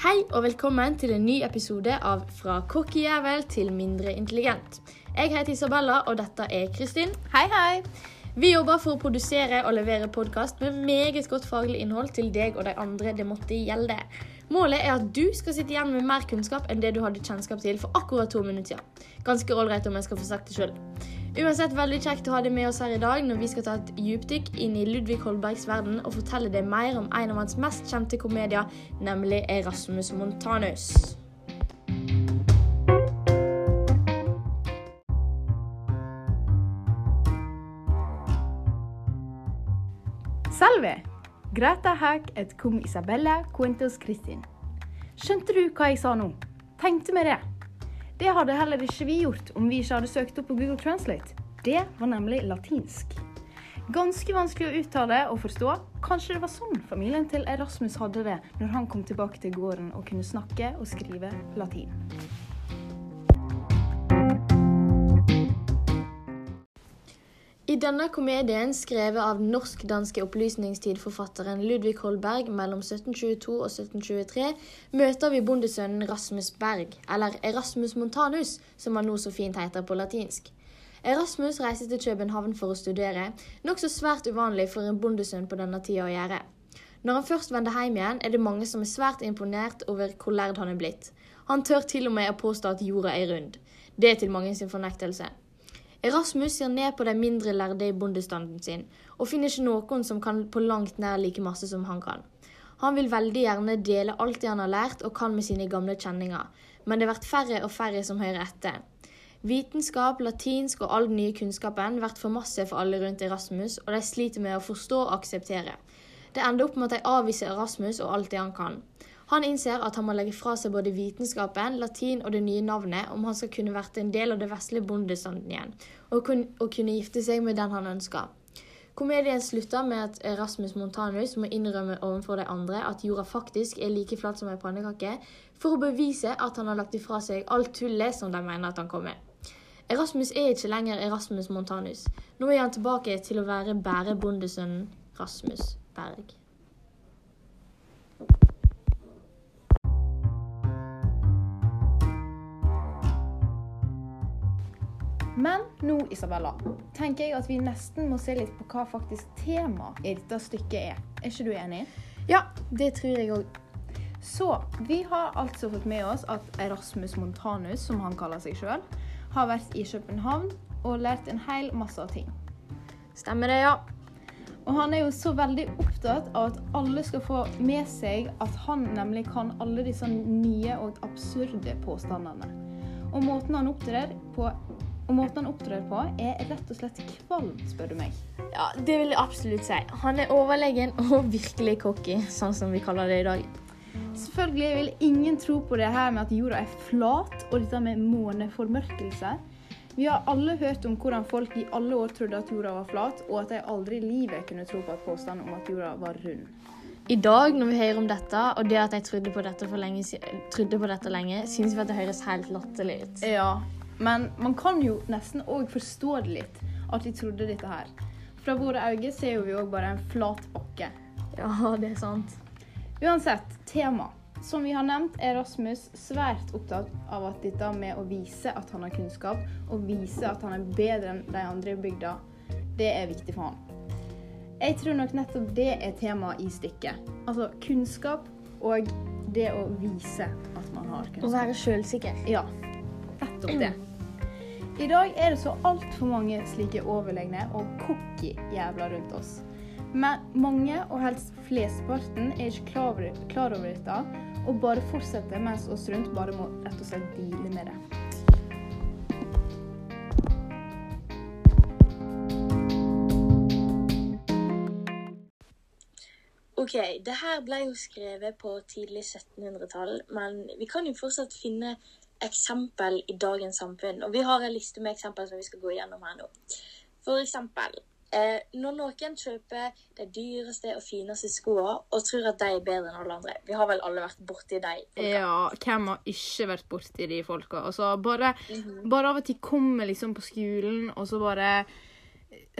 Hei og velkommen til en ny episode av Fra kokkejævel til mindre intelligent. Jeg heter Isabella, og dette er Kristin. Hei, hei. Vi jobber for å produsere og levere podkast med meget godt faglig innhold til deg og de andre det måtte gjelde. Målet er at du skal sitte igjen med mer kunnskap enn det du hadde kjennskap til for akkurat to minutter siden. Ganske ålreit om jeg skal få sagt det sjøl. Uansett veldig kjekt å ha deg med oss her i dag når vi skal ta et dypdykk inn i Ludvig Holbergs verden og fortelle deg mer om en av hans mest kjente komedier, nemlig Erasmus Montanus. Salve. Greta hac et cum Isabella quintus Kristin. Skjønte du hva jeg sa nå? Tenkte meg det. Det hadde heller ikke vi gjort om vi ikke hadde søkt opp på Google Translate. Det var nemlig latinsk. Ganske vanskelig å uttale og forstå. Kanskje det var sånn familien til Erasmus hadde det når han kom tilbake til gården og kunne snakke og skrive latin. Denne komedien, skrevet av norsk-danske opplysningstidforfatteren Ludvig Holberg mellom 1722 og 1723, møter vi bondesønnen Rasmus Berg, eller Erasmus Montanus, som han nå så fint heter på latinsk. Erasmus reiser til København for å studere, nokså svært uvanlig for en bondesønn på denne tida å gjøre. Når han først vender hjem igjen, er det mange som er svært imponert over hvor lærd han er blitt. Han tør til og med å påstå at jorda er rund. Det er til mange sin fornektelse. Erasmus ser ned på de mindre lærde i bondestanden sin, og finner ikke noen som kan på langt nær like masse som han kan. Han vil veldig gjerne dele alt det han har lært og kan med sine gamle kjenninger, men det blir færre og færre som hører etter. Vitenskap, latinsk og all den nye kunnskapen blir for masse for alle rundt Erasmus, og de sliter med å forstå og akseptere. Det ender opp med at de avviser Erasmus og alt det han kan. Han innser at han må legge fra seg både vitenskapen, latin og det nye navnet om han skal kunne vært en del av det vesle bondestanden igjen, og, kun, og kunne gifte seg med den han ønsker. Komedien slutter med at Erasmus Montanus må innrømme overfor de andre at jorda faktisk er like flat som ei pannekake, for å bevise at han har lagt ifra seg alt tullet som de mener at han kom med. Erasmus er ikke lenger Erasmus Montanus. Nå er han tilbake til å være bærebondesønnen Rasmus Berg. Men nå, Isabella, tenker jeg at vi nesten må se litt på hva faktisk temaet i dette stykket er. Er ikke du enig? Ja, det tror jeg òg. Så vi har altså fått med oss at Erasmus Montanus, som han kaller seg sjøl, har vært i København og lært en hel masse av ting. Stemmer det, ja. Og han er jo så veldig opptatt av at alle skal få med seg at han nemlig kan alle disse nye og absurde påstandene. Og måten han opptrer på, og måten han opptrer på er rett og slett kvalm, spør du meg. Ja, Det vil jeg absolutt si. Han er overlegen og virkelig cocky, sånn som vi kaller det i dag. Selvfølgelig vil ingen tro på det her med at jorda er flat, og dette med måneformørkelse. Vi har alle hørt om hvordan folk i alle år trodde at jorda var flat, og at de aldri i livet kunne tro på et påstand om at jorda var rund. I dag, når vi hører om dette, og det at jeg trodde på dette, lenge, trodde på dette lenge, syns vi at det høres helt latterlig ut. Ja, men man kan jo nesten òg forstå det litt, at de trodde dette her. Fra våre øyne ser vi òg bare en flat bakke. Ja, det er sant. Uansett, tema. Som vi har nevnt, er Rasmus svært opptatt av at dette med å vise at han har kunnskap, og vise at han er bedre enn de andre i bygda, det er viktig for han. Jeg tror nok nettopp det er temaet i stykket. Altså kunnskap og det å vise at man har Å kunnskap. være sjølsikker. Ja, nettopp det. I dag er det så altfor mange slike overlegne og cocky jævler rundt oss. Men mange, og helst flesteparten, er ikke klar klar over dette, og bare fortsetter mens oss rundt bare må rett og slett deale med det. Ok, det her ble jo skrevet på tidlig 1700-tall, men vi kan jo fortsatt finne eksempel i dagens samfunn. Og vi har en liste med eksempel som vi skal gå gjennom her nå. For eksempel, eh, når noen kjøper de dyreste og fineste skoene og tror at de er bedre enn alle andre. Vi har vel alle vært borti de. folka. Ja, hvem har ikke vært borti de folka? Altså, bare, bare av og til kommer liksom på skolen, og så bare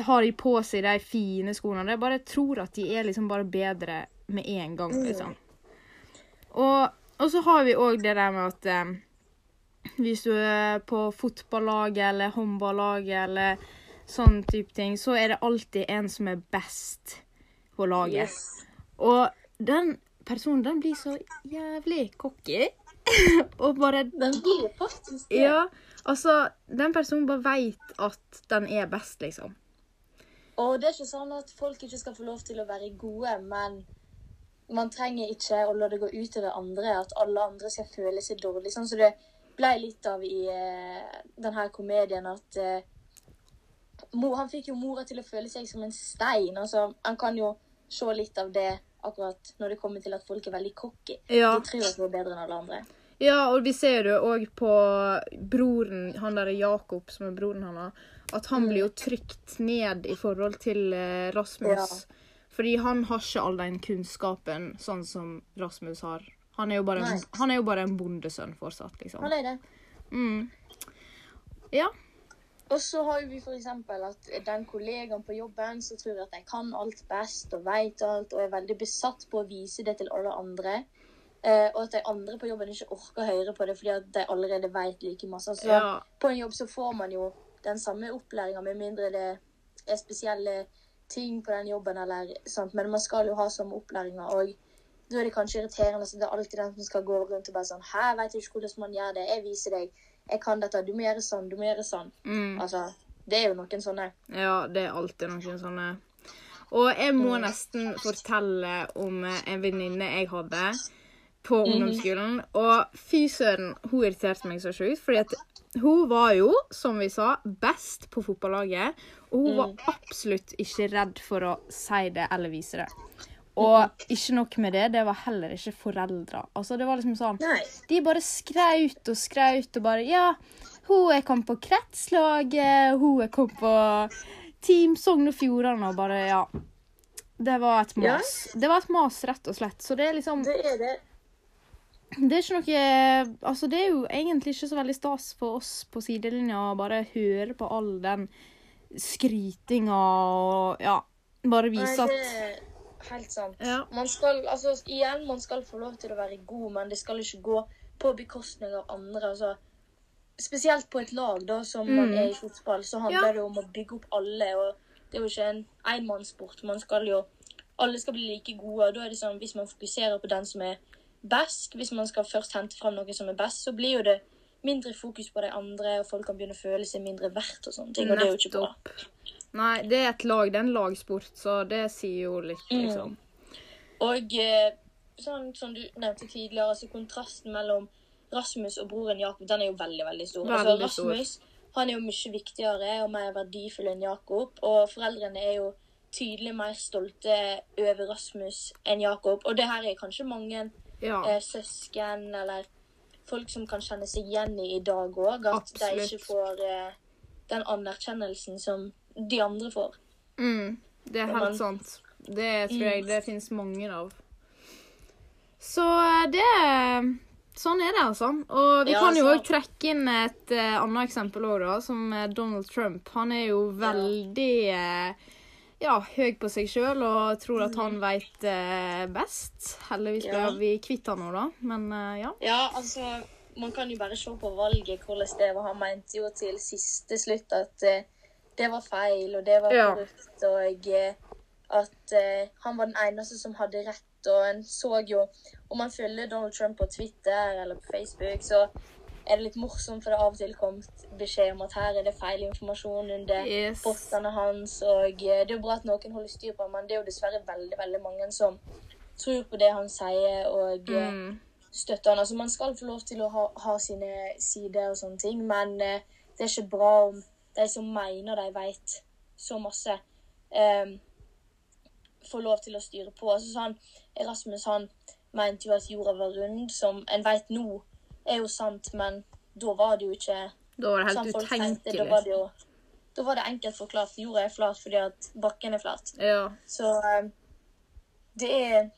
har de på seg de fine skoene. De bare tror at de er liksom bare bedre med en gang, liksom. Og Og så har vi òg det der med at eh, hvis du er på fotballaget eller håndballaget eller sånn type ting, så er det alltid en som er best på laget. Yes. Og den personen, den blir så jævlig cocky. og bare Den blir faktisk det. Ja, altså Den personen bare veit at den er best, liksom. Og det er ikke sånn at folk ikke skal få lov til å være gode, men man trenger ikke å la det gå ut over andre, at alle andre skal føle seg dårlig. Sånn som det ble litt av i eh, denne komedien at eh, mor, Han fikk jo mora til å føle seg som en stein. altså Han kan jo se litt av det akkurat når det kommer til at folk er veldig cocky. Ja. De tror at de er bedre enn alle andre. Ja, og vi ser det òg på broren, han der Jakob, som er broren hans, at han blir jo trykt ned i forhold til Rasmus. Rasmus. Fordi han har ikke all den kunnskapen sånn som Rasmus har. Han er jo bare en, han er jo bare en bondesønn fortsatt, liksom. Han er det. Mm. Ja. Og så har vi eksempel at den kollegaen på jobben som tror at de kan alt best og vet alt og er veldig besatt på å vise det til alle andre. Eh, og at de andre på jobben ikke orker å høre på det fordi at de allerede vet like masse. Altså, ja. På en jobb så får man jo den samme opplæringa med mindre det er spesielle ting på den jobben, eller. Men man skal jo ha samme opplæringa. Og da er det kanskje irriterende at det er alltid den som skal gå rundt og bare sånn Hæ, vet du ikke hvordan man gjør det? Jeg viser deg. Jeg kan dette. Du må gjøre sånn. Du må gjøre sånn. Mm. Altså, det er jo noen sånne. Ja, det er alltid noen sånne. Og jeg må nesten fortelle om en venninne jeg hadde på ungdomsskolen. Og fy søren, hun irriterte meg så sjukt. Fordi at hun var jo, som vi sa, best på fotballaget. Og hun var absolutt ikke redd for å si det eller vise det. Og ikke nok med det, det var heller ikke foreldre. Altså, det var liksom sånn Nei. de bare skraut og skraut og bare Ja, hun er kommet på kretslaget, hun er kommet på Team Sogn og Fjordane og bare Ja. Det var et Ja. mas. Det var et mas, rett og slett. Så det er liksom Det er det. Det er ikke noe Altså, det er jo egentlig ikke så veldig stas for oss på sidelinja å bare høre på all den skrytinga og Ja, bare vise at helt sant. Ja. Man skal, altså, igjen, man skal få lov til å være god, men det skal ikke gå på bekostning av andre. altså Spesielt på et lag, da, som man Mm. er i fotball, så handler Ja. det om å bygge opp alle. og Det er jo ikke en enmannssport. Man skal jo Alle skal bli like gode. og da er det sånn, Hvis man fokuserer på den som er best, hvis man skal først hente fram noe som er best, så blir jo det mindre fokus på de andre, og folk kan begynne å føle seg mindre verdt og sånne ting. Og det er jo ikke bra. Nei, det er et lag, det er en lagsport, så det sier jo litt, Mm. liksom. Og eh, sånn som du nevnte tidligere, altså kontrasten mellom Rasmus og broren Jakob, den er jo veldig, veldig stor. Veldig altså, stor. Rasmus han er jo mye viktigere og mer verdifull enn Jakob, og foreldrene er jo tydelig mer stolte over Rasmus enn Jakob. Og det her er kanskje mange Ja. eh, søsken eller folk som kan kjenne seg igjen i i dag òg, at de ikke får eh, den anerkjennelsen som de andre får. Mm, det er helt sant. Det tror jeg Mm. det finnes mange av. Så eh, det Sånn er det, altså. Og vi Ja, kan jo altså. òg trekke inn et uh, annet eksempel òg, da, som er Donald Trump. Han er jo veldig eh, ja, høy på seg sjøl og tror at han veit eh, best. Heldigvis ble. Ja. vi kvitt han nå, da. Men eh, ja. Ja, altså Man kan jo bare se på valget hvordan det var. Han mente jo til siste slutt at eh, det var feil, og det var Ja. og eh, at eh, han var den eneste som hadde rett. Og en så jo Om man følger Donald Trump på Twitter eller på Facebook, så er det litt morsomt, for det av og til kommet beskjed om at her er det feil informasjon under Yes. postene hans. Og eh, det er jo bra at noen holder styr på ham, men det er jo dessverre veldig, veldig mange som tror på det han sier. og... eh, Mm. Støtte han. Altså, man skal få lov til å ha, ha sine sider og sånne ting, men eh, det er ikke bra om de som mener de vet så masse, eh, får lov til å styre på. Altså, sånn, Erasmus han mente jo at jorda var rund, som en vet nå er jo sant, men da var det jo ikke Da var det sånn helt folk tenkte. Da var det jo da var det enkelt forklart. Jorda er flat fordi at bakken er flat. Ja. Så eh, det er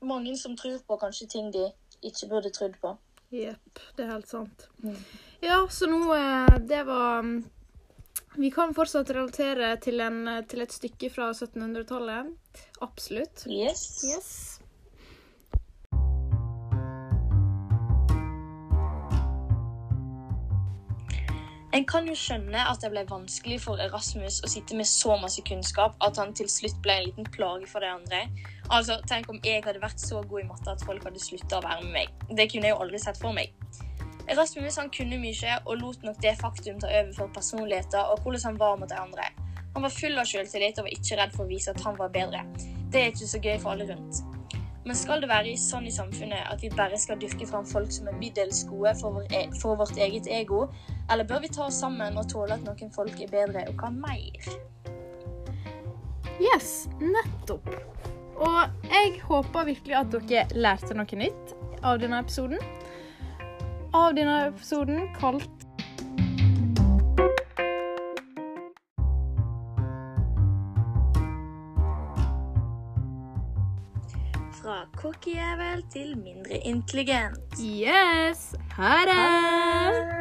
mange som tror på kanskje ting de ikke burde trodd på. Jepp, det er helt sant. Mm. Ja, så nå eh, Det var mm, Vi kan fortsatt relatere til, en, eh, til et stykke fra 1700-tallet. Absolutt. Yes. Yes. En kan jo skjønne at det ble vanskelig for Erasmus å sitte med så masse kunnskap at han til slutt ble en liten plage for de andre. Altså, Tenk om jeg hadde vært så god i matte at folk hadde slutta å være med meg. Det kunne jeg jo aldri sett for meg. Erasmus han kunne mye og lot nok det faktum ta over for personligheter og hvordan han var mot de andre. Han var full av sjøltillit og var ikke redd for å vise at han var bedre. Det er ikke så gøy for alle rundt. Men skal det være sånn i samfunnet at vi bare skal dyrke fram folk som er middels gode for, e for vårt eget ego, eller bør vi ta oss sammen og tåle at noen folk er bedre og kan mer? Yes, nettopp. Og jeg håper virkelig at dere lærte noe nytt av denne episoden. Av denne episoden kalt Fra cockijævel til mindre intelligent. Yes! Ha det!